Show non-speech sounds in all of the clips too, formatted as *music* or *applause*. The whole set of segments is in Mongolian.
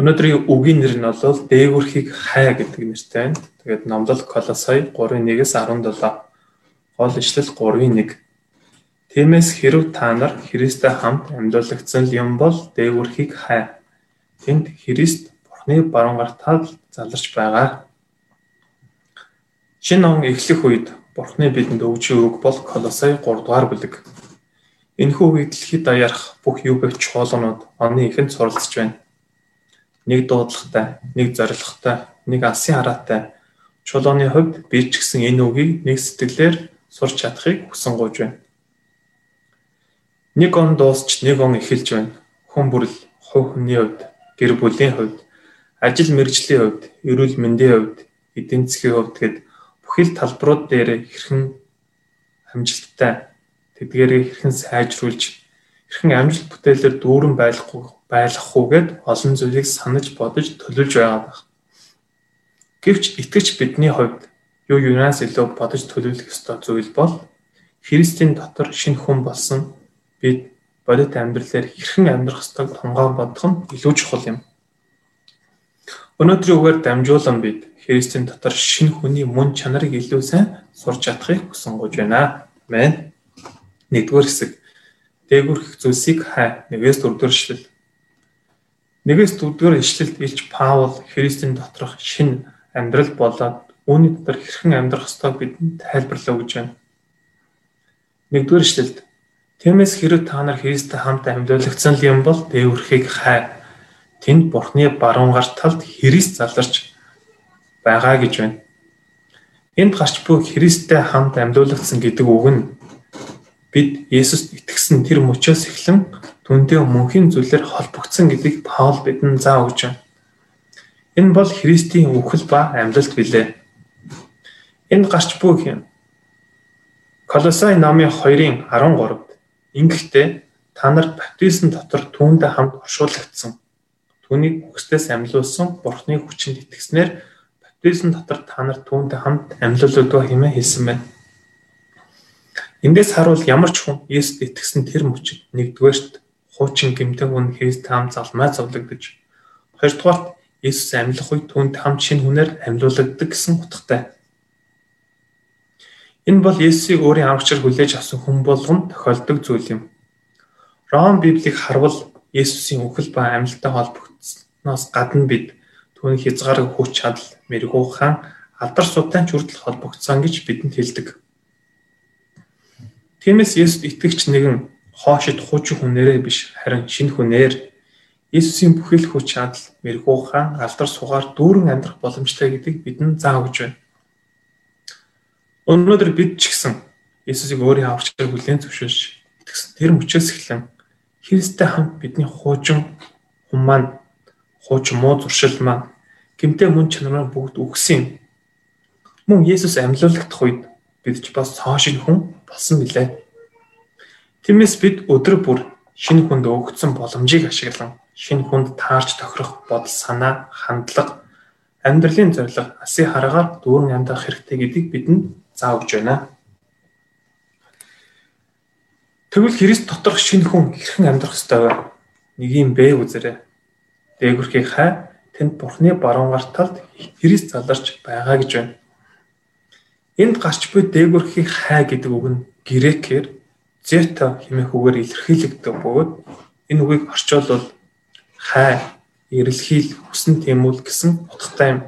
Өнөөдрийн үгийн нэр нь бол дээгүрхийг хай гэдэг нэртэй. Тэгээд номлол Колосай 3:1-ээс 17. Гол ишлэл 3:1. Тиймээс хэрв та нар Христтэй хамт амьдлагдсан юм бол дээгүрхийг хай. Тэнд Христ Бурхны баруун гартал заларч байгаа. Шинэ он эхлэх үед Бурхны бидэнд өгч үг бол Колосай 3 дугаар бүлэг. Энэхүү үед дэлхийд даярах бүх юу бэх чуулганууд оны ихэнд суралцж байна нэг дуудлагатай, нэг зоригтой, нэг алсын хараатай. Чулууны хувьд би ч гэсэн энэ үгийг нэг сэтгэлээр сурч чадахыг хүсэн гуйж байна. Нэг он дуусч нэг он эхэлж байна. Хүн бүрл хувь хүний хувьд, гэр бүлийн хувьд, ажил мэргэжлийн хувьд, эрүүл мэндийн хувьд, эдийн засгийн хувьд гэд бүхэл талбарууд дээр хэрхэн амжилттай тэдгээрийг хэрхэн сайжруулж хэрхэн амжилт бүтээлээр дүүрэн байхгүй байлгах үгээд олон зүйлийг санаж бодож төлөвлөж байгаа байх. Гэвч итгэж бидний хувьд юу юунаас илүү бодож төлөвлөх ёстой зүйл бол Христийн дотор шинэ хүн болсон бид бодит амьдралаар хэрхэн амьдрах ёстойг тонгоон бодох нь илүү чухал юм. Өнөөдрийн үгээр дамжуулан бид Христийн дотор шинэ хүний мөн чанарыг илүү сайн сурч чадахыг хүсэн гож байна. Амен. Нэгдүгээр хэсэг. Дээгүрх зүйлсийг хай. Нэгээс дөрөвдүгээр эшлэл. Нэгээс дөрөвдүгээр ишлэлд илж Паул Христийн доторх шин амьдрал болоод үүний дотор хэрхэн амьдрах ёстойг бидэнд тайлбарлаа гэж байна. Нэгдүгээр ишлэлд Тиймээс хэрэг та нар Христтэй хамт амьдлагдсан юм бол дээврхийг хай. Тэнд Бурхны баруун гарт талд Христ заларч байгаа гэж байна. Энд гарч буй Христтэй хамт амьдлагдсан гэдэг үг нь бид Есүст итгэсэн тэр мөчөөс эхлэн түүнтэй мөнхийн зүйлээр холбогдсон гэдгийг Паул бидэнд заа өгч байна. Энэ бол Христийн үхэл ба амьдлалт билээ. Энд гарч буй юм. Колосай номын 2-ын 13-д ингэхдээ та нар баптизм дотор түүнтэй хамт оршуулгдсан. Түүнийг үхсдээс амьлуулсан Бурхны хүчинд итгэснээр баптизм дотор та нар түүнтэй хамт амьлуулдаг хэмээн хэлсэн байна. Эндээс харуул ямар ч хүн Есүст итгэсэн тэр мөчид нэгдүгээрт хуучин гэмтэн хүн Христ хам залмай зовлогдож хоёрдугаарт Есүс амьлах үед түүнд хамт шинэ хүнээр амьлуулагддаг гэсэн утгатай. Энэ бол Есүсийг өөрийн аврагчаар хүлээж авсан хүн болгонд тохиолдог зүйл юм. Ром Библийг харвал Есүсийн үхэл ба амьлалтай холбогдсноос гадна бид түүний хязгаарыг хүч чадал, мэрэгүү хаан, алдар судаанч хүртэл холбогдсон гэж бидэнд хэлдэг. Тиймээс Есүст итгэгч нэгэн хоошид хуучин хүнээрээ биш харин шинэ хүнээр Иесусийн бүхэл хүч чадал, мэрэгүү хаан, алдар сугаар дүүрэн амьдрах боломжтой гэдгийг бидэнд зааж өгч байна. Өнөөдөр бид ч гэсэн Иесусыг өөрийн аврагчаар хүлээн зөвшөөрч итгэсэн тэр мөчөөс эхлэн Христтэй хамт бидний хуужин хүн маань хуучин муу зуршил маань гэмтэй мөн чанараа бүгд үгсэн юм. Мөн Есүс амьлуулагдах үед бид ч бас цоо шиг хүн болсон билээ. Тиймээс бид өдөр бүр шинэ хүнд өгөгдсөн боломжийг ашиглан шинэ хүнд таарч тохирох бодол санаа, хандлага, амьдралын зорилго, асын хараагаар дүүрэн амьдрах хэрэгтэй гэдгийг бидэнд өгч байна. Тэгвэл Христ доторх шинэ хүн хэрхэн амьдрах ёстой вэ? Нэг юм бэ үзээрэй. Дээгүрхий хай тэнд Бурхны баруун гарт талд Христ заларч байгаа гэж байна. Энд гарч буй дээгүрхий хай гэдэг үг нь грекээр зета хэмээх үгээр илэрхийлэгдэх бөгөөд энэ үгийг орчуулбал хай, эрэлхийл, хүсн тэмүүл гэсэн утгатай юм.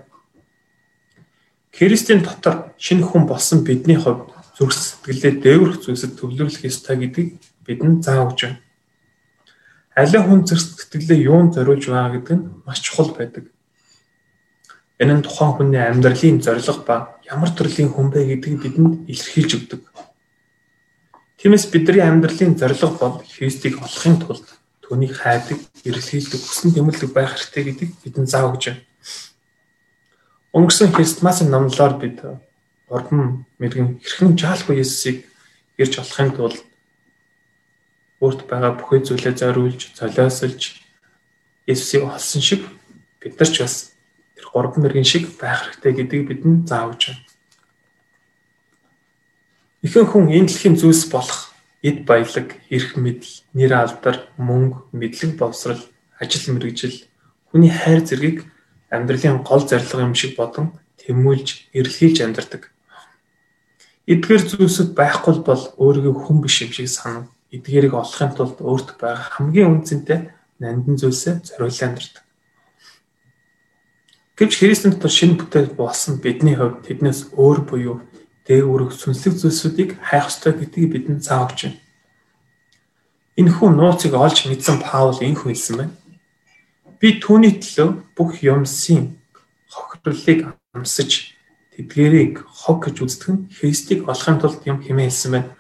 Христийн дотор шинэ хүн болсон бидний хувьд зүрх сэтгэлээ дээгүрх зүйлсэд төвлөрлөх ёстой гэдгийг бидэнд зааж байна. Аливаа хүн зүрх сэтгэлээ юунд зориулж байгаа гэдэг нь маш чухал байдаг. Энэ нь тухайн хүний амьдралын зорилго ба ямар төрлийн хүн бэ гэдгийг бидэнд илэрхийлж өгдөг. Тиймээс бидний амьдралын зорилго бол Христийг олохын тулд түүнийг хайдаг, эрэлхийлдэг, хүсн тэмүүлдэг байх хэрэгтэй гэдгийг бидэнд заав гэж байна. Өнгөрсөн Христмасын номлоор бид урдн мэрэгэн хэрхэн жаалгүй Есүсийг ирж олохын тулд өөрт байгаа бүхий зүйлээ зориулж, золиосолж Есүсийг олсон шиг бид нар ч бас тэр гурван мэрэгэн шиг байх хэрэгтэй гэдгийг бидэнд заавж байна. Ихэнх хүн энэ дэлхийн зүйлс болох эд баялаг, эрх мэдэл, нэр алдар, мөнгө, мэдлэг боловсрал, ажил мэргэжил, хүний хайр зэргийг амьдралын гол зорилго юм шиг бодон тэмүүлж эрэлхийлж амьдардаг. Эдгээр зүйлсүүд байхгүй бол өөрийгөө хүн биш юм шиг санав. Эдгээрийг олохын тулд өөртөө байгаа хамгийн үнцэнтэй нандин зүйлсээ зориулсан амьдардаг. Гэвч Христийн дотор шинэ бүтээл болсон бидний хувьд тэднээс өөр буюу дээгүүрх сүнслэг зүйлсүүдийг хайх ёстой гэдгийг бидэнд зааварч байна. Энэ хүн нууцыг олж мэдсэн Паул энх хэлсэн байна. Би түүний төлөө бүх юмсын хохирлыг амсаж тэдгэрийг хог гэж үздэг нь Христийг олохын тулд юм хэмээн хэлсэн байна.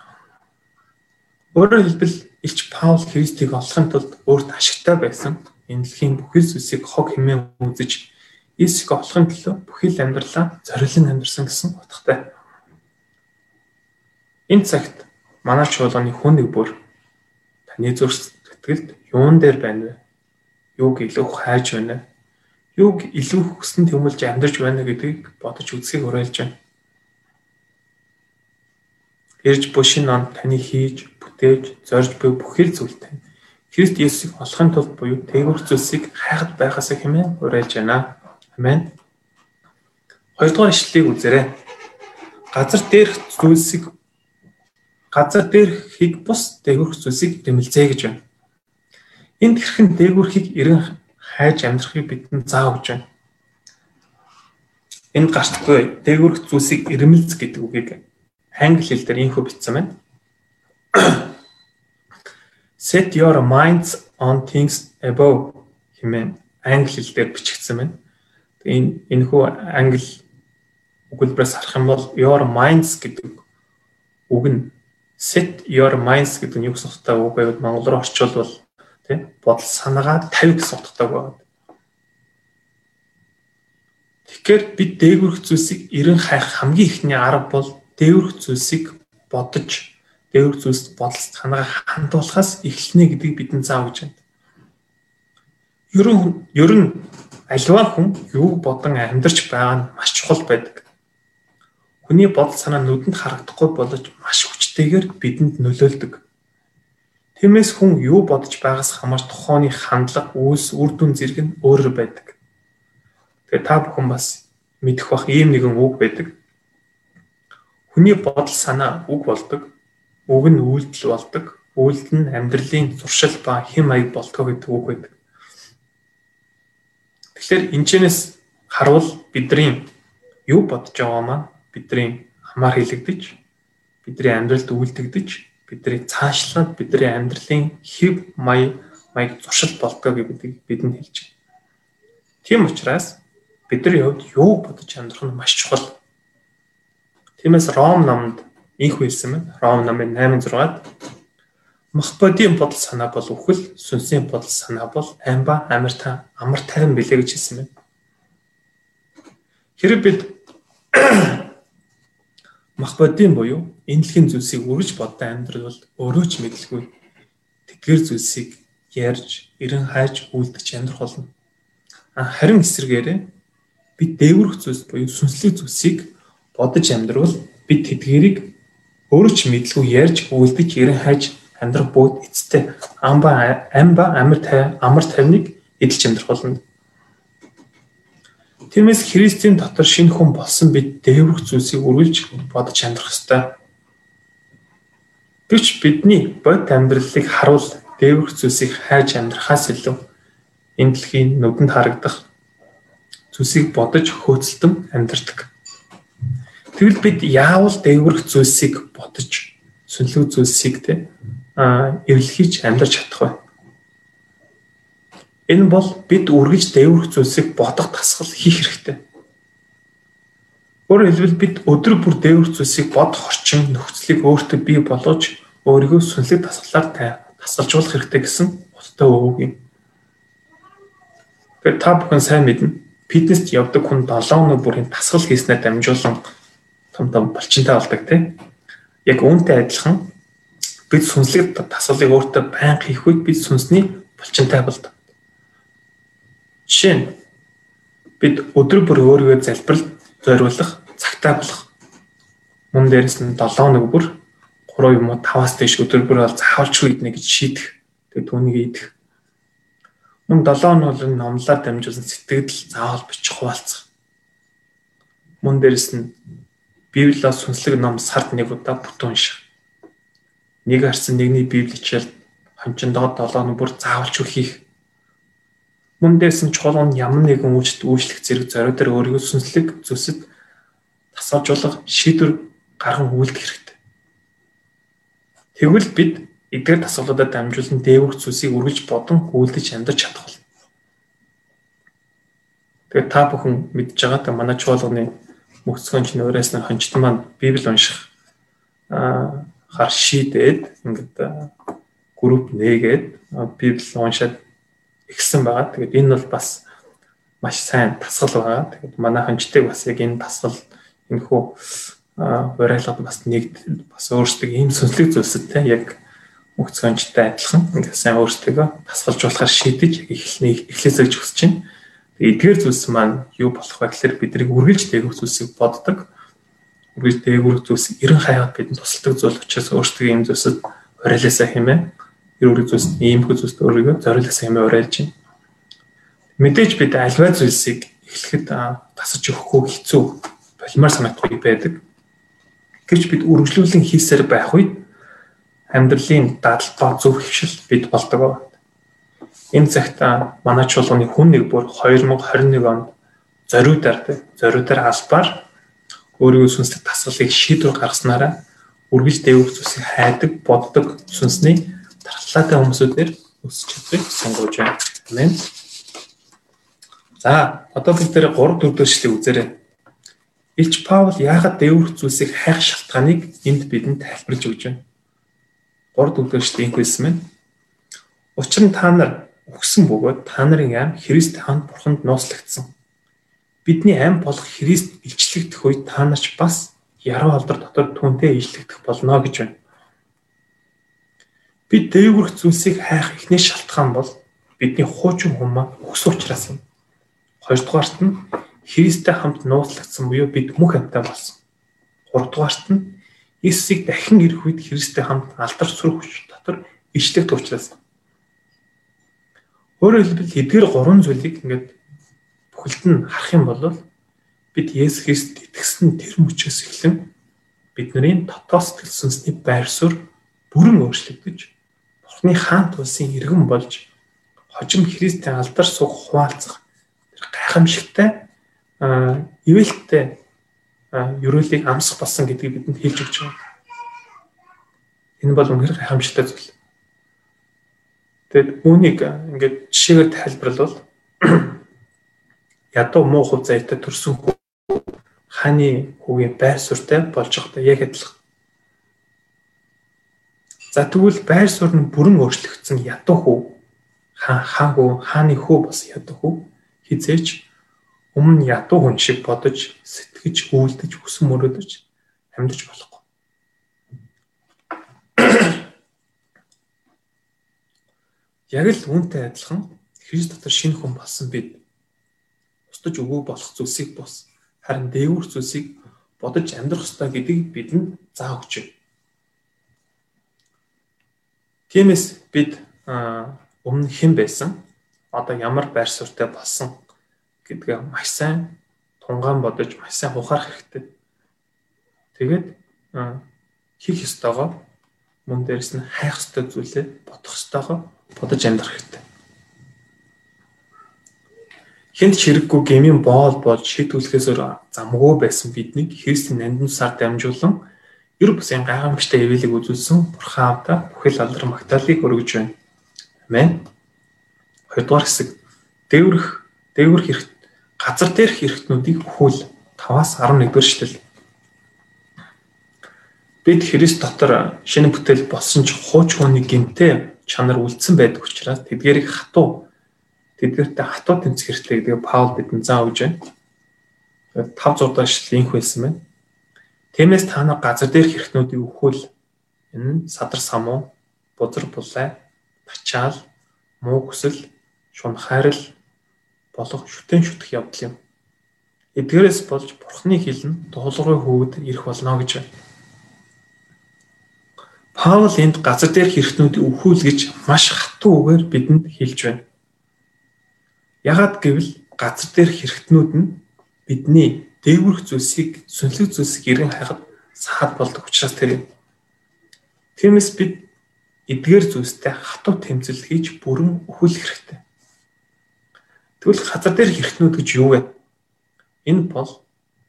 Өөрөөр хэлбэл Илч Паул Христийг олохын тулд өөрт ашигтай байсан энэ дэлхийн бүхэл зүйлсийг хог хэмээн үзэж Есүсийг олохын төлөө бүхэл амьдралаа зориулан амьдсан гэсэн утгатай. Энэ цагт манай чуулганы хүн нэг бүр таны зүрх сэтгэлд юун дээр байна вэ? Юуг илүү хайж байна? Юуг илүү хүссэн тэмүүлж амьдарч байна гэдгийг бодож үзхийг уриалж байна. Ирж бушин он таны хийж, бүтээж, зорж буй бүхэл зүйл тань. Христ Есүсийг олохын тулд буюу тээгүүр зүйлсийг хайхад байхаас хэмээн уриалж байна. Амен. Хоёрдугаар ишлэлийг үзээрэй. Газар дээрх зүйлсийг газар дээрхийг бус дээгүүрх зүйлсийг ирэмэлзээ гэж байна. Энд хэрхэн дээгүүрхийг эрен хайж амьдрахыг бидэнд заав гэж байна. Энд гарчдаггүй дээгүүрх зүйлсийг ирэмэлз гэдэг үгийг англи хэл дээр инхүү бичсэн байна. *clears throat* Set your minds on things above хэмээн англи хэл дээр бичигдсэн байна энэ энэхүү англи өгүүлбэрээс харах юм бол your minds гэдэг үг нь set your minds гэдэг нь юу гэсэн утгатай үг байвал монгол руу орчуулбал тийм бодол санаагаа тавь гэсэн утгатай байна. Тэгэхээр бид дээгүрх зүйлсийг эрен хайх хамгийн ихний арга бол дээгүрх зүйлсийг бодож дээгүрх зүйлс бодол санаагаа хандуулахаас эхэлнэ гэдгийг бидэнд заав гэж байна. Ер нь ер нь аливаа хүн юу бодон амьдарч байгаа нь маш чухал байдаг. Хүний бодол санаа нүдэнд харагдахгүй болож маш хүчтэйгээр бидэнд нөлөөлдөг. Тиймээс хүн юу бодож байгаас хамаарч тухайны хандлага, үйлс, үр дүн зэрэг нь өөрөөр байдаг. Тэгээ та бүхэн бас мэдэх бах ийм нэгэн үг байдаг. Хүний бодол санаа үг болдог. Үг нь үйлдэл болдог. Үйлдэл нь амьдралын зуршил ба хэм маяг болтгоо гэдэг үг байдаг. Тэгэхээр энэчнээс харвал бидний юу бодож байгаа маань бидний хамаар хилэгдэж бидний амьдралд үйлдэгдэж бидний цаашлаад бидний амьдралын хэв маяг маяг зуршил болдог гэдгийг бидэнд хэлж байна. Тийм учраас бидний хувьд юу бодож амьдрах нь маш чухал. Тиймээс Ром номонд инх хэлсэн байна. Ром номын 8-6-ад Махбодийн бодол санаа бол үхэл, сүнсийн бодол санаа бол амба амар та амар тайван билээ гэж хэлсэн байна. Хэрэг бид Махбодийн буюу энэлхийн зүйлсийг үрж бодсон амьдрал өөрөө ч мэдлгүй тэгэр зүйлсийг ярьж, эрен хайж үлдэж амьдрах болно. Харин эсвэргээрээ бид дээгүрх зүйлс буюу сүнслэг зүйлсийг бодож амьдрал бид тэдгэрийг өөрөө ч мэдлгүй ярьж үлдэж эрен хайж амьдрах бүгд эцтэй амба амба амар тай амар тавныг эдэлж амьдрах болно. Тиймээс Христийн дотор шинэ хүн болсон бид дээврэх зүйлсийг үргэлж бодож амьдрах ёстой. Гэвч бидний бод амьдралыг харуул дээврэх зүйлсийг хайж амьдрахаас илүү энэ дэлхийн нүдэнд харагдах зүйлсийг бодож хөөцөлтөн амьдрдаг. Тэгвэл бид яавал дээврэх зүйлсийг бодож сүнлэг зүйлсийг те эвлэхийж амьдарч чадах вэ? Энэ бол бид үргэлж дэврэх зүйлсийг бодох тасгал хийх хэрэгтэй. Өөрөөр хэлбэл бид өдөр бүр дэврэх зүйлсийг бодох орчин нөхцөлийг өөртөө бий болгож өөрийгөө сүнслэг тасгалаар тасгалжуулах хэрэгтэй гэсэн утгатай үг юм. Тэгэхээр та бүхэн сайн мэднэ. Фитнест явдаг хүн 7 өнөө бүрийн тасгал хийснээр дамжуулан том том болчинтай болдог тийм. Яг үүнтэй адилхан бид сүнслэг тасгалыг өөртөө байнга хийх үед бид сүнсний булчинтай болдог. Жишээ нь бид өдөр бүр өөрийгөө залбирал зориулах, цагтаа болох. Мөн дээрэс нь 7 нэг бүр 3 юм уу 5-аас дээш өдөр бүр бол заавалчгүй иднэ гэж шийдэх. Тэгээ түүнийг идэх. Мөн 7 нь бол номлоор дамжуулсан сэтгэл заавал бичих хуваалцах. Мөн дээрэс нь Библиас сүнслэг ном сард нэг удаа бүтэн унших. Нэг харсан нэгний Библи хичээл хончиндоо 7 нь бүр заавалч хийх. Мөн дээрэс нь чухал нь ямар нэгэн үйлчлэлт үйлчлэх зэрэг зориуд дээр өөрийгөө сүнслэг зүсэд тасалжуулах шийдвэр гарган үйлдэх хэрэгтэй. Тэгвэл бид эдгээр тасгалуудад дамжуулан дээгүүр зүйлсийг үргэлж бодон үйлдэж амьдарч чадах болно. Тэгээд та бүхэн мэдж байгаатай манай чуулганы мөцгөнч нөөрэс нь хончт маань Библи унших а хар шийдээд ингээд групп нээгээд Библи уншаад ихсэн байгаа. Тэгээд энэ бол бас маш сайн тасгал байгаа. Тэгээд манай хончтыг бас яг энэ тасгал энэ хүү хураалгад бас нэг бас өөрсдөө ийм сүнслэг зүйлсэдтэй яг мөцгөнчтэй адилхан ингээд сайн өөрсдөө тасгалж болохоор шийдэж эхлэхний эхлээсээ ч хүсэж байна. Эдгээр зүйлс маань юу болох вэ гэхээр бидний үргэлж дээгүүр зүйлсийг боддог. Үргэлж дээгүүр зүйлс ерэн хаяад бидэнд тусалдаг зүйл учраас өөрсдөө ийм зүйлсэд уриалаасаа хэмээн ер үрэг зүйлс иймэрхүү зүйлс өөрийгөө зориулаасаа хэмээн уриалж байна. Мэдээж бид альва зүйлсийг эхлэхэд тасарч өгөхгүй хэцүү полимер санагдахгүй байдаг. Гэвч бид үргэлжлүүлэн хийсээр байх үед амьдралын дадлбаа зөв хөвшил бид болдог. Энэ цагт манай чуулганы хүн нэг бүр 2021 онд зориудаар зориудаар албаар өөрийн сүнслэг тасгалыг шийдвэр гаргаснараа үргэлж дээгүүр зүйлсийг хайдаг, боддог сүнсний дархлаатай хүмүүсүүдээр өсч чадахыг сонгож байна. Амен. За, одоо бид нэр 3 4 дэвшлийг үзээрэй. Илч Паул яагаад дээгүүр зүйлсийг хайх шалтгааныг энд бидэнд тайлбарлаж өгч байна. 3 4 дэвшлийг хэлсэн мэн. Учир нь та нар өгсөн бөгөөд та нарын ам Христ ханд бурханд нууцлагдсан. Бидний ам болох Христ илчлэгдэх үед та нарч бас яруу алдар дотор түнтэй илчлэгдэх болно гэж байна. Бид дээгүрх зүйлсийг хайх ихний шалтгаан бол бидний хуучин хүмүүс өгс учраас юм. Хоёрдугаарт нь Христтэй хамт нууцлагдсан буюу бид мөнх амьтаа болсон. Гуравдугаарт нь Иесийг дахин ирэх үед Христтэй хамт алдар сүрэх хүч дотор ичлэгдэх учраас Өөрөөр хэлбэл эдгээр гурван зүйлийг ингээд бүхэлд нь харах юм бол бид Есүс Христ итгэсэн тэр мөчөөс эхлэн бидний дотоод сэтгэл сүнсний байр суурь бүрэн өөрчлөгдөж Бурхны хаант улсын иргэн болж хожим Христийн алдар суг хуваалцах тэр гайхамшигтай ивэлттэй ерөөлийг амсах болсон гэдгийг бидэнд хэлж өгч байгаа. Энэ бол үнэхээр гайхамшигтай зүйл. Тэгэд үүнийг ингээд жишээгээр тайлбарлавал *clears throat* ядуу муу хөв заяатай төрсөн хүү хааны хүүгийн байр суурьтай болж байгаадаа яг адилхан. За тэгвэл байр суурь нь бүрэн өөрчлөгдсөн ядуу хүү хаагүй хааны хүү бас ядуу хүү хизээч өмнө ядуу хүн шиг бодож сэтгэж үйлдэж хүсэн мөрөөдөж амьдж болох *coughs* Яг л үүнтэй адилхан Христ дотор шинэ хүн болсон бид. Устж өгөө болох зүйлсийг бус харин дээгүүр зүйлсийг бодож амьдрах ёстой гэдгийг бидэнд заах өгч. байна. Тиймээс бид өмнө хэн байсан одоо ямар байр суурьтай болсон гэдгээ маш сайн тунгаан бодож маш сайн ухаарах хэрэгтэй. Тэгээд хийх ёстойгоо мөн дээрс нь хайх ёстой зүйлээ бодох ёстойгоо бодож амьдрах хэрэгтэй. Хинт хэрэггүй гмийн боол болж шийдвэрлэхээс замгүй байсан биднийг Христийн нандин сар дамжуулан ер бусын гайхамшигтай ивэлийг үзүүлсэн Бурхан Аавда бүхэл алдар магтаалыг өргөж байна. Амен. Хоёрдугаар хэсэг дээврэх дээврэх хэрэг газар дээрх хэрэгтнүүдийг өхүүл 5-аас 11-р эшлэл. Бид Христ дотор шинэ бүтээл болсон ч хууч хүний гинтээ чанар үлдсэн байдаг учраас тэдгэрийг хатуу тэдгэртээ хатуу тэмцэх хэрэгтэй гэдэг Паул бидэнд заа өгж байна. Тэгээд 5 6 дахь линк байсан байна. Тиймээс та нар газар дээрх хэрэгтнүүдийг өхвөл энэ садар самуу, бузар булай, начаал, муу хүсэл, шунхаарл болох шүтэн шүтэх явдал юм. Эдгээрээс болж бурхны хилэн дуулуурын хөвөд ирэх болно гэж байна. Паул энд газар дээр хэрэгтнүүдийг өхүүл гэж маш хатуу үгээр бидэнд хэлж байна. Ягаад гэвэл газар дээрх хэрэгтнүүд нь бидний дээгүрх зүйлсийг сүнслэг зүйлсийг иргэн хайхад саад болдог учраас тэр юм. Тиймээс бид эдгээр зүйлстэй хатуу тэмцэл хийж бүрэн өхүүлэх хэрэгтэй. Тэгвэл газар дээр хэрэгтнүүд гэж юу вэ? Энэ бол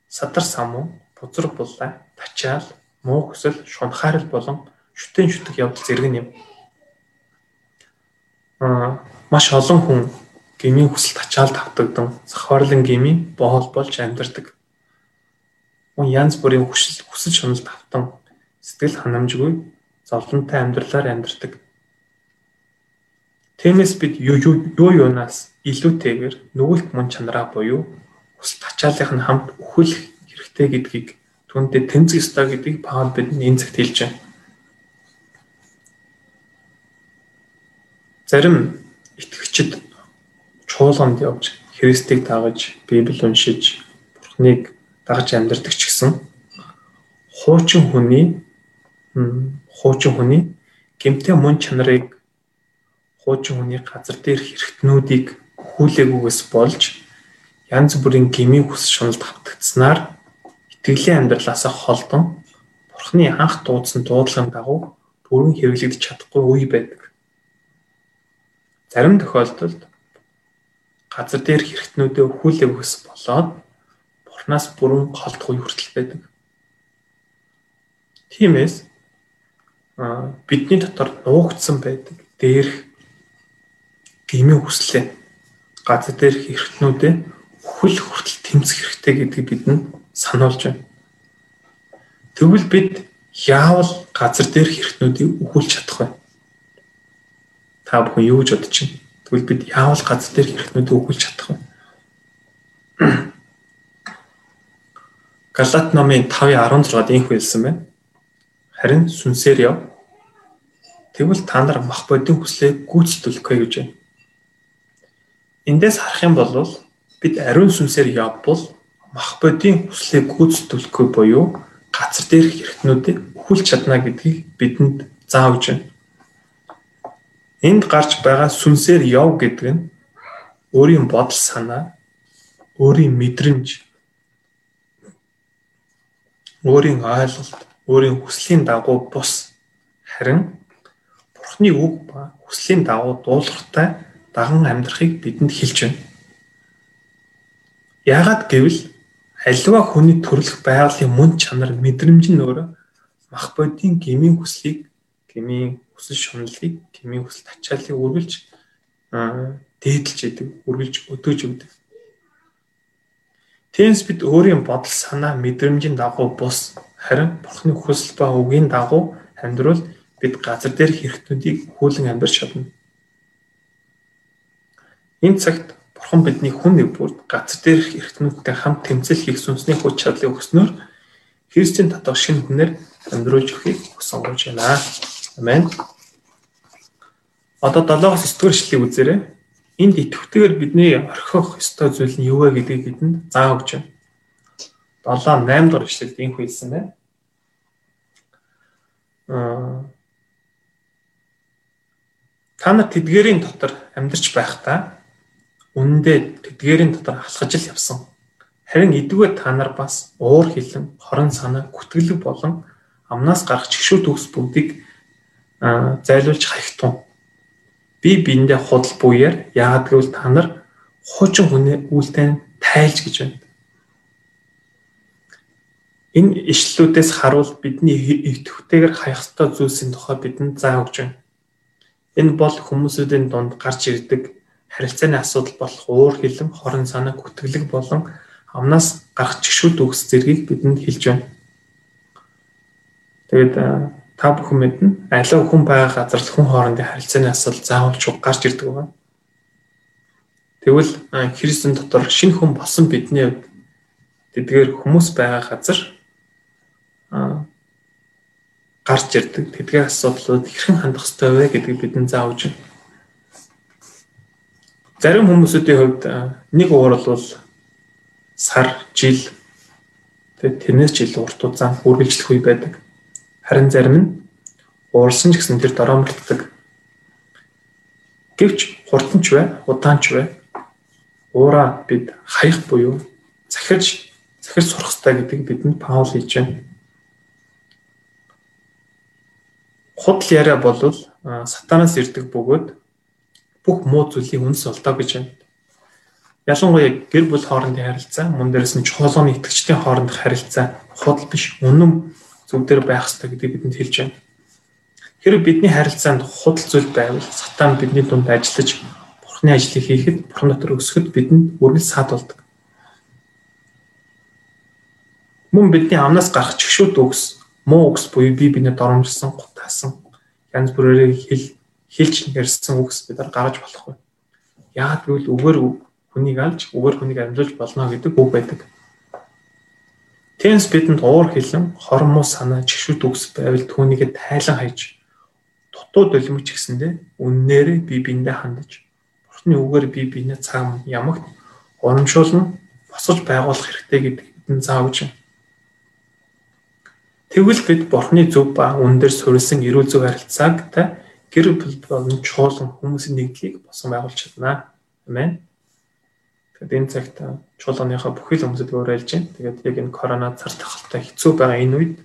садар самуу, бузраг буллаа, тачаал, муу хүсэл, шунхаарал болон шүтэн шүтэг явдал зэрэг юм. Аа маш олон хүн гмийн хүсэл тачаал тавтагдан захварлан гмийн боол болж амьдардаг. Мөн янз бүрийн хүсэл хүсэл шунал тавтан сэтгэл ханамжгүй зовлонтой амьдралаар амьдардаг. Тиймээс бид юу юу юунаас илүүтэйгээр нүгэлт мөн чанараа буюу хүсэл тачааллах нь хамт өхөх хэрэгтэй гэдгийг түндэ тэмцэх ёстой гэдгийг Паул бидэнд энэ цагт хэлж байна. Зарим итгэгчид чуулганд явж Христийг дагаж, Библийг уншиж, Бурхныг дагаж амьдардаг ч гэсэн хуучин хүний хуучин хүний гэмтээ мөн чанарыг хуучин хүний газар дээр хэрэгтнүүдийг хүлээгүйгээс болж янз бүрийн гмийн хүс шуналд автагдсанаар итгэлийн амьдралаасаа холдон Бурхны анх дуудсан дуудлагын дагуу бүрэн хэрэглэгдэж чадахгүй үе байдаг. Зарим тохиолдолд газар дээр хэрэгтнүүдээ хүлээгүйгээс болоод Бурхнаас бүрэн голдох үе хүртэл байдаг. Тиймээс бидний дотор нуугдсан байдаг дээрх гмийн хүслээ газар дээрх эрхтнүүдээ хөл хүртэл тэмцэх хэрэгтэй гэдгийг бидэнд сануулж байна. Тэгвэл бид яавал газар дээрх эрхтнүүдийг өхүүлж чадах вэ? Та бүхэн юу гэж бодож байна? Тэгвэл бид яавал газар дээрх эрхтнүүдийг өхүүлж чадах вэ? Галат номын 5:16-д инх хэлсэн байна харин сүнсээр яв. Тэгвэл та нар мах бодийн хүслээ гүйцэтгүүлэхгүй гэж байна. Эндээс харах юм бол бид ариун сүнсээр явбал мах бодийн хүслээ гүйцэтгүүлэхгүй буюу газар дээрх хэрэгтнүүдийг өхүүлж чадна гэдгийг бидэнд заавж байна. Энд гарч байгаа сүнсээр яв гэдэг нь өөрийн бодол санаа, өөрийн мэдрэмж, өөрийн ойлголт өөрийн хүслийн дагуу бус харин Бурхны үг ба хүслийн дагуу дуулууртай даган амьдрахыг бидэнд хэлж байна. Яагаад гэвэл аливаа хүний төрөлх байгалийн мөн чанар мэдрэмж нь өөрөө мах бодийн гмийн хүслийг гмийн хүсэл шуналлыг гмийн хүсэл тачааллыг үргэлж дээдэлж идэг, үргэлж өдөөж өгдөг. Тэнс бид өөрийн бодол санаа мэдрэмжийн дагуу бус Харин Бурхны хүсэл ба үгийн дагуу амьдрал бид газар дээр хэрэгтнүүдийг хүүлэн амьдарч чадна. Энэ цагт Бурхан бидний хүн нэг бүрд газар дээр хэрэгтнүүдтэй хамт тэмцэл хийх сүнсний хүч чадлыг өгснөөр Христийн татах шинэ хүнээр амьдруулж өгөхийг хүсэн гож байна. Амен. Одоо 7-оос 9 дугаар эшлэлийг үзээрэй. Энд итгэвтэйгээр бидний орхих ёстой зүйл нь юу вэ гэдгийг бидэнд зааж өгч байна. 7 8 дугаар эшлэлд инх хэлсэн байна. Аа та нар тэдгэрийн дотор амьдарч байхдаа үнэндээ тэдгэрийн дотор алхаж л явсан. Харин эдгээр та нар бас уур хилэн, хорон санаа, гүтгэлэг болон амнаас гарах чигшүү төгс бүгдийг зайлуулж хаягтун. Би биендээ худал буяар яагаад гэвэл та нар хуучин хүний үйлдэл тайлж гэж байна. Энэ ишлүүдээс харуул бидний идэвхтэйгээр хаях ёстой зүйлсийн тухай бидэнд заа өгч байна. Энэ бол хүмүүсүүдийн дунд гарч ирдэг харилцааны асуудал болох уур хилэн, хорон санаа, гүтгэлэг болон амнаас гарах чигшүүд үгс зэргийг бидэнд хэлж байна. Тэгээд та бүхэн мэднэ аливаа хүн байгаа газар хүн хоорондын харилцааны асуудал заавал чуг гарч ирдэг байна. Тэгвэл Христийн дотор шинэ хүн болсон бидний хувьд тэдгээр хүмүүс байгаа газар гарч ирдэг. Тэдгээр асуудлууд хэрхэн хандах ёстой вэ гэдгийг бидэнд заавж байна. Зарим хүмүүсүүдийн хувьд нэг уур бол сар, жил тэгээд тэрнээс жил урт удаан үргэлжлэх үе байдаг. Харин зарим нь уурсан ч гэсэн тэр дороо мөрддөг. Гэвч хурдан ч бай, удаан ч бай уураа бид хаях буюу захирж захирж сурах хэрэгтэй гэдгийг бидэнд Паул хэлж байна. Худал яриа болвол сатанаас ирдэг бөгөөд бүх муу зүйлийн үнс олдоо гэж байна. Ялангуяа гэр бүл хоорондын харилцаа, мөн дээрээс нь чуулганы итгэгчдийн хоорондох харилцаа худал биш үнэм зөв дээр байх хэрэгтэй гэдгийг бидэнд хэлж байна. Хэрэг бидний харилцаанд худал зүйл байвал сатан бидний дунд ажиллаж бурхны ажлыг хийхэд бурхан дотор өсөхөд бидэнд үргэлж саад болдог. Мөн бидний амнаас гарах чигшүүд үгс, муу үгс буюу бие биенээ доромжилсан, гутаасан, янз бүрээр хэл хэлж ярьсан үгс бид нар гаргаж болохгүй. Яагад гэвэл үгээр хүнийг алж үгээр хүнийг амжуулж болно гэдэг үг байдаг. Тэнс бидэнд уур хилэн, хормоо санаа, чигшүүд үгс байвал түүнийг тайлан хайж дутуу долимч гэсэндэ үннээрээ би биендээ хандаж бурхны үгээр би биенээ цаг ямагт урамшуулна, босгож байгуулах хэрэгтэй гэдэг бидэнд заавж байна. Тэгвэл бид бурхны зөв ба үнээр суурилсан эрүүл зөв харилцаагтай гэр бүл болон чуулган хүмүүсийн нэгдлийг босон байгуулж чадна. Амен. Тэгээд энэ цагт чуулганыхаа бүхий л хүмүүсд уурайлж байна. Тэгээд яг энэ корона цар тахалтай хэцүү байгаа энэ үед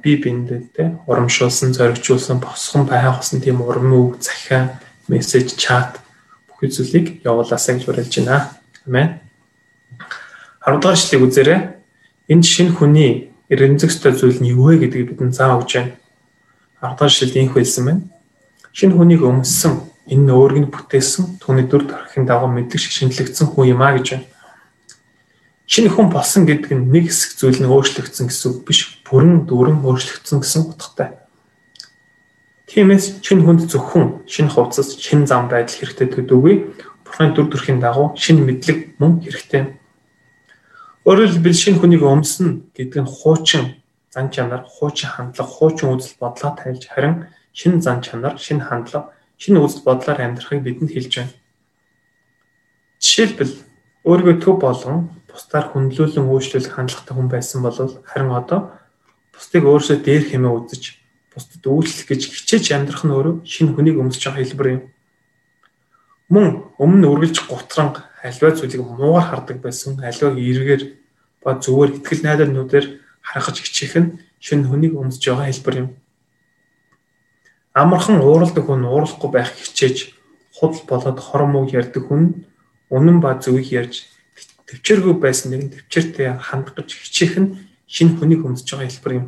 би биндээ те урамшуулсан, зоригжуулсан, босгон байх болсон тийм урам үг, захиа, мессеж, чат бүхий зүйлийг явуулаасаа гэж уриалж байна. Амен. 10 дугаар эшлэгийг үзээрэй. Энд шинэ хүний эрензэгтэй зүйл нь юу вэ гэдгийг бидэнд зааж өгч байна. 10 дугаар инх хэлсэн байна. Шинэ хүнийг өмссөн Энэ өөрийг нь бүтээсэн түүний дүр төрхийн дагуу мэдлэг шиг шинжлэгдсэн хүн юм а гэж байна. Шинэ хүн болсон гэдэг нь нэг хэсэг зүйл нь өөрчлөгдсөн гэсэн үг биш, бүрэн дүрэн өөрчлөгдсөн гэсэн утгатай. Тиймээс шинэ хүнд зөвхөн шинэ хувцас, шинэ зам байдал хэрэгтэй төдөөгүй Бурхны дүр төрхийн дагуу шинэ мэдлэг мөн хэрэгтэй. Өөрөөр хэлбэл шинэ хүнийг өмснө гэдэг нь хуучин зан чанар, хуучин хандлага, хуучин үзэл бодлоо тайлж харин шинэ зан чанар, шинэ хандлага шинэ үзэл бодлоор амьдрахыг бидэнд хэлж байна. Жишээлбэл өөрийгөө төв болгон бусдаар хүндлүүлэн үйлчлүүлэх хандлагатай хүн байсан бол харин одоо бусдыг өөрөөсөө дээр хэмээ үзэж бусдад үйлчлэх гэж хичээж амьдрах нь өөрөө шинэ хүнийг өмсөж байгаа хэлбэр юм. Мөн өмнө үргэлж гутранг альва зүйлийг муугар хардаг байсан альваг эргээр ба зүгээр ихтгэл найдварнуудаар харахаж хичээх нь шинэ хүнийг өмсөж байгаа хэлбэр юм амархан ууралдаг хүн уурлахгүй байх хичээж худал болоод хормог ярддаг хүн үнэн ба зөвийг ярьж төвчээргүй байсан нэг нь төвчээртэй хандах гэж хичээх нь шинэ хүнийг өмсөж байгаа хэлбэр юм.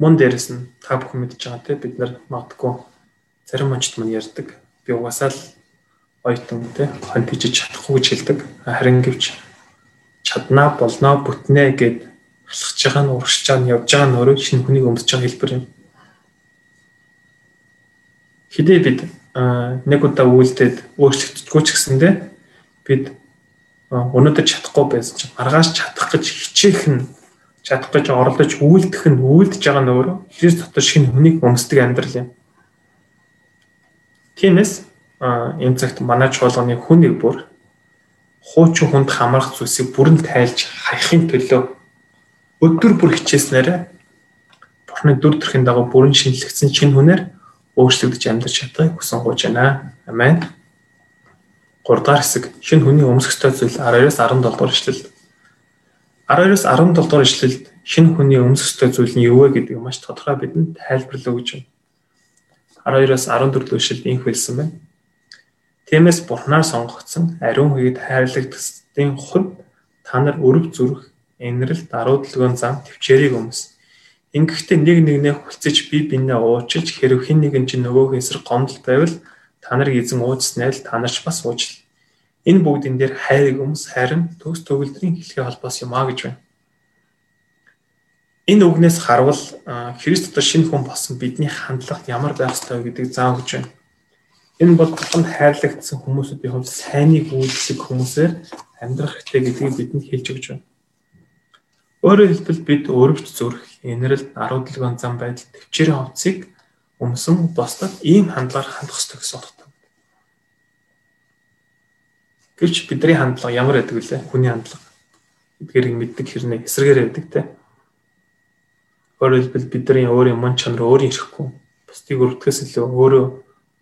Мөн дээрэс нь та бүхэн мэдж байгаа те бид нар магадгүй зарим онцд мань ярьдаг. Би угаасаа л ойтон те хон тийж чадахгүй гэж хэлдэг. Харин гэвч чаднаа болноо бүтнэ гэд алхаж байгаа нь урагшиж байгаа нь явж байгаа нь өөрөө шинэ хүнийг өмсөж байгаа хэлбэр юм хэдий бид нэг удаа үйлдээд өөрчлөгдөхгүй ч гэсэндээ бид өнөөдөр чадахгүй байсан чинь маргааш чадах гэж хичээх нь чадах гэж оролдож үйлдэх нь үйлдэж байгаа нь өөрөө Христ дотор шинэ хүнийг өмсдөг амьдрал юм. Тиймээс энэ цагт манай чуулганы хүн нэг бүр хуучин хүнд хамрах зүйлсийг бүрэн тайлж хаяхын төлөө өдөр бүр хичээснээр Бурхны дүр төрхийн дагуу бүрэн шинэлэгдсэн шинэ хүнээр өөрчлөгдөж амьдарч чадахыг хүсэн гуйж байна. Амен. 3 дахь хэсэг шинэ хүний өмсөх ёстой зүйл 12-оос 17 дугаар ишлэл. 12-оос 17 дугаар ишлэлд шинэ хүний өмсөх ёстой зүйл нь юу вэ гэдгийг маш тодорхой бидэнд тайлбарлав гэж байна. 12-оос 14 дэх ишлэлд инх хэлсэн байна. Тиймээс Бурханаар сонгогдсон ариун хүйд хайрлагдсдын хувьд та нар өрөв зүрх, энэрл, даруй дэлгөөн зам төвчээрийг өмс Ингэхдээ нэг нэгнээ хүлцэж би бинээ уучилж хэрв хэн нэгэн чинь нөгөөгийн эсрэг гомдол байвал та нарыг эзэн уучлснаа л та нарч бас уужил. Энэ бүгдэн дээр хайрыг өмс харин төгс төгөлдрийн хэлхээ холбоос юм а гэж байна. Энэ үгнээс харвал Христ дотор шинэ хүн болсон бидний хандлага ямар байх ёстой гэдгийг заав гэж байна. Энэ бол тохонд хайрлагдсан хүмүүсүүдийн хувьд сайныг үйлчлэх хүмүүсээр амьдрах хэрэгтэй гэдгийг бидэнд хэлж өгч байна. Өөрөөр хэлбэл бид өрөвч зүрх, аруу дэлгүүн зам байдал төвчээрийн хувцсыг өмсөн босдод ийм хандлагаар хандах ёстой гэсэн утгатай. Гэвч бидний хандлага ямар байдаг вэ? Хүний хандлага. Эдгээрийг мэддэг хэрнээ эсрэгээр байдаг те. Өөрөөр хэлбэл бидний өөрийн мөн чанар өөрийн ирэхгүй. Бусдыг өргөдөхөөс илүү өөрөө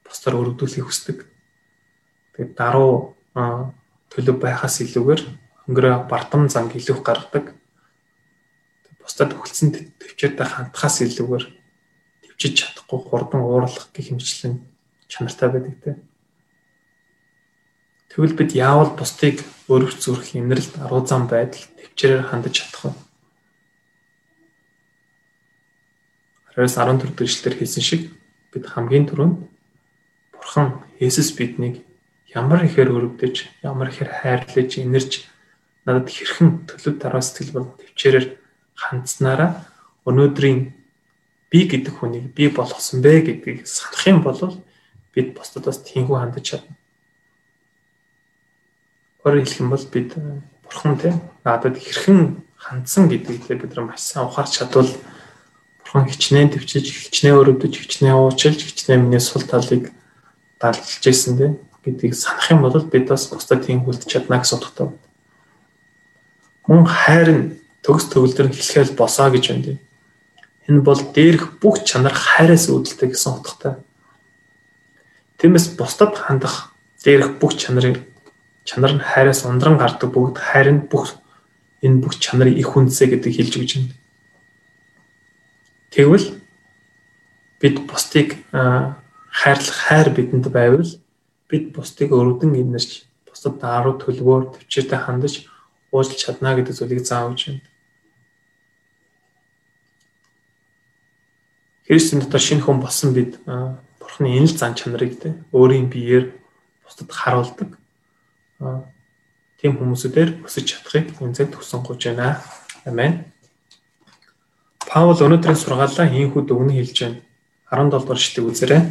бусдаар өргөдүүлэхийг хүсдэг. тэгээд даруу төлөв байхаас илүүгээр өнгөрөө бардам занг илүү гаргадаг. Бусдад хөлцөн төвчээртэй хандхаас илүүгээр төвчиж чадахгүй хурдан уурлах гэх мэтлэн чанартай байдаг те. Тэгвэл бид яавал бусдыг өөрөг зүрх инрэлт аруу зам байдал төвчээрээр хандаж чадах вэ? 14 дэх эшлэлээр хэлсэн шиг бид хамгийн түрүүнд Бурхан Есүс биднийг ямар ихээр өрөвдөж, ямар ихээр хайрлаж, инэрж надад хэрхэн төлөв дараа сэтгэл бол төвчээрээр хандсанараа өнөөдрийн би гэдэг хүнийг би болгосон бэ гэдгийг санах юм бол бид бусдаас тийхүү хандаж чадна. Өөрөөр хэлэх юм бол бид бурхан тийм надад хэрхэн хандсан гэдгийг бид нар маш сайн ухаарч чадвал бурхан хичнээн төвчж, хичнээн өрөвдөж, хичнээн уучилж, хичнээн миний сул талыг дарлж ирсэн дээ гэдгийг санах юм бол бид бас бусдад тийм хүлдэж чадна гэсэн утгатай. Мөн хайр нь төгс төгөлдөр хэлэхэл босоо гэж байна. Энэ бол дээрх бүх чанар хайраас үүдэлтэй гэсэн утгатай. Тиймээс бусдад хандах дээрх бүх чанарыг чанар нь хайраас ундран гардаг бүгд хайр нь бүх энэ бүх чанарын их үндэсэ гэдэг хэлж өгч байна. Тэгвэл бид бусдыг хайрлах хайр бидэнд байвал бид бусдыг өрөвдөн инэрч бусдад даруй төлөвөөр төвчээртэй хандаж уучлах чадна гэдэг зүйлийг заавж байна. Христийн дотор шинэ хүн болсон бид Бурхны энэ л зан чанарыг тэ өөрийн биеэр бусдад харуулдаг. Тийм хүмүүсүүдээр өсөж чадахыг энэ цаг төсөн гож байна. Амен. Паул өнөөдрийн сургаалаа хийхүүд өгнө хэлж байна. 17 дугаар шүтэг үзээрэй.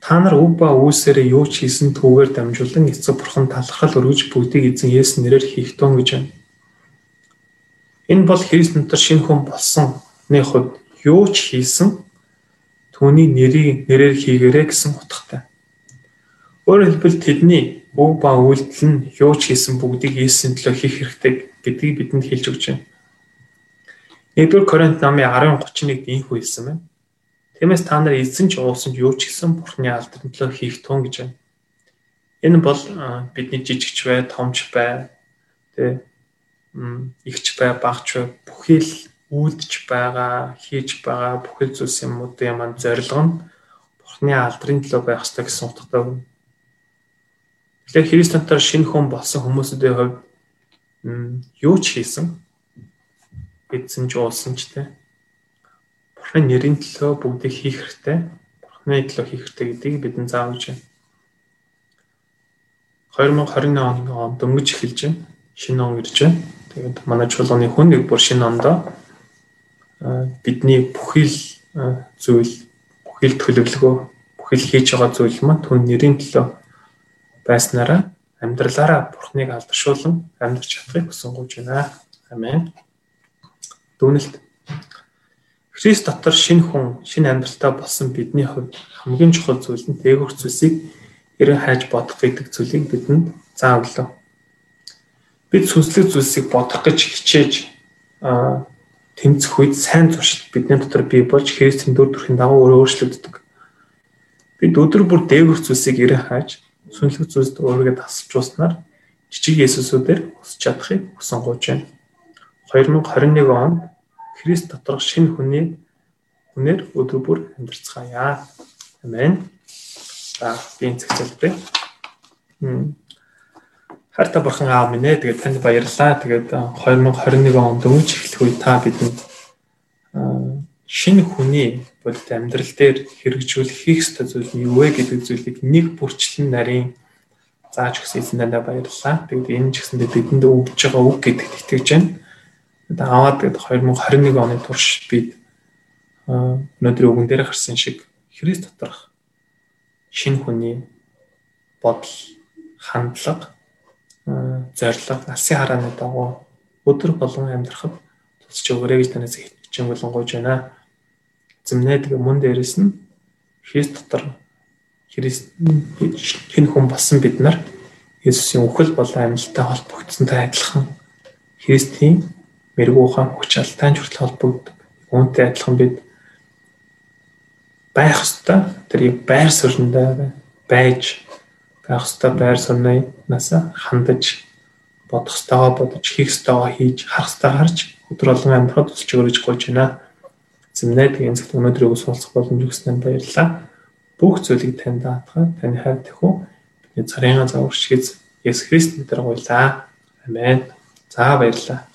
Та нар өв ба үүсээрээ юу ч хийсэн түүгээр дамжуулан эцэг бурхан талархал өргөж бүгдийг эзэн Есүс нэрээр хийх тун гэж байна. Энэ бол Христ дотор шинэ хүн болсонны хувьд юу ч хийсэн түүний нэрийг нэрээр хийгэрэй гэсэн утгатай. Өөрөөр хэлбэл тэдний өв ба үйлдэл нь юу ч хийсэн бүгдийг Есүсийн төлөө хийх хэрэгтэй гэдгийг бидэнд хэлж өгч байна. 1-р Коринт намын 10:31-д ийхүү хэлсэн байна. Тиймээс та нар эзэн ч уусан ч юу ч гэсэн Бурхны алдрын төлөө хийх тун гэж байна. Энэ бол бидний жижигч бай, томч бай, тэ ихч бай, багч бай бүхий л үйлдэж байгаа, хийж байгаа бүхэл зүйлс юмудын маань зорилго нь Бурхны алдрын төлөө байх ёстой гэсэн утгатай байна. Тэгэхээр Христэнтээр шинэ хүн болсон хүмүүсийн хувьд юу ч хийсэн эдсэн ч уулсан ч те. Бурхны нэрийн төлөө бүгдийг хийх хэрэгтэй. Бурхны төлөө хийх хэрэгтэй гэдгийг бидэнд заавж байна. 2021 он дөнгөж эхэлж байна. Шинэ он ирж байна. Тэгээд манай чуулганы хүн нэг бүр шинэ ондоо бидний бүхий л зүйл, бүхий л төлөвлөгөө, бүхий л хийж байгаа зүйл маань түн нэрийн төлөө байснараа амьдралаараа Бурхныг алдаршуулан амьдрч чадахыг хүсэн гож байна. Амен. Дүнэлт Христ дотор шинэ хүн, шинэ амьдралтай болсон бидний хувьд хамгийн чухал зүйл нь дээгүүр зүйлсийг эрен хайж бодох гэдэг зүйлийг бидэнд заавлаа. Бид сүнслэг зүйлсийг бодох гэж хичээж тэмцэх үед сайн туршилт бидний дотор бий болж Христийн дүр төрхийн дагуу өөрчлөгддөг. Бид өдөр бүр дээгүүр зүйлсийг эрен хайж сүнслэг зүйлсд өөрийгөө тасалжуулснаар жижиг Есүсүүдээр өсч чадахыг гооч байна. 2021 онд Христ доторх шинэ хүний хүнээр өдөр бүр амьдарцгаая. Амен. За би энэ зэгцэлтэй. Харта бурхан аав минь ээ. Тэгээд танд баярлалаа. Тэгээд 2021 онд өнгөж эхлэх үе та бидэнд шинэ хүний бодит амьдрал дээр хэрэгжүүлэх хийх ёстой зүйл нь юу вэ гэдэг зүйлийг нэг бүрчлэн нарийн зааж өгсөн эзэндээ баярлалаа. Тэгээд энэ ч гэсэндээ бидэнд өгж байгаа үг гэдэгт итгэж байна аваад тэгээд 2021 оны турш бид өнөөдрийн үгэн дээр гарсан шиг Христ доторх шинэ хүний бодол, хандлага, зорилго, алсын харааны дагуу өдөр болгон амьдрахад тусч өгөөрэй гэж танаас хичээн болонгойж байна. Зэмнээ тэгээ мөн дээрэс нь Христ дотор Христ шинэ хүн болсон бид нар Есүсийн үхэл болон амьлалтай холбогдсонтай адилхан Христийн мэрэгүүхэн хүч алтай хүртэл холбогддог. Үүнтэй адилхан бид байх ёстой. Тэр байр суурьндаа байж байх ёстой байр сумнаас хандаж бодох ёстойгоо бодож хийх ёстойгоо хийж харах ёстойгоо харж өдөр болгон амьдрахад тусч өгөөж гойж байна. Тэгээ энэ цагт өнөөдрийг уулзах боломж өгснөнд баярлалаа. Бүх зүйлийг танд даатгаад таны хайр тэхүү бидний царийн загварч хийз Есүс Христ нэрээр гуйлаа. Амен. За баярлалаа.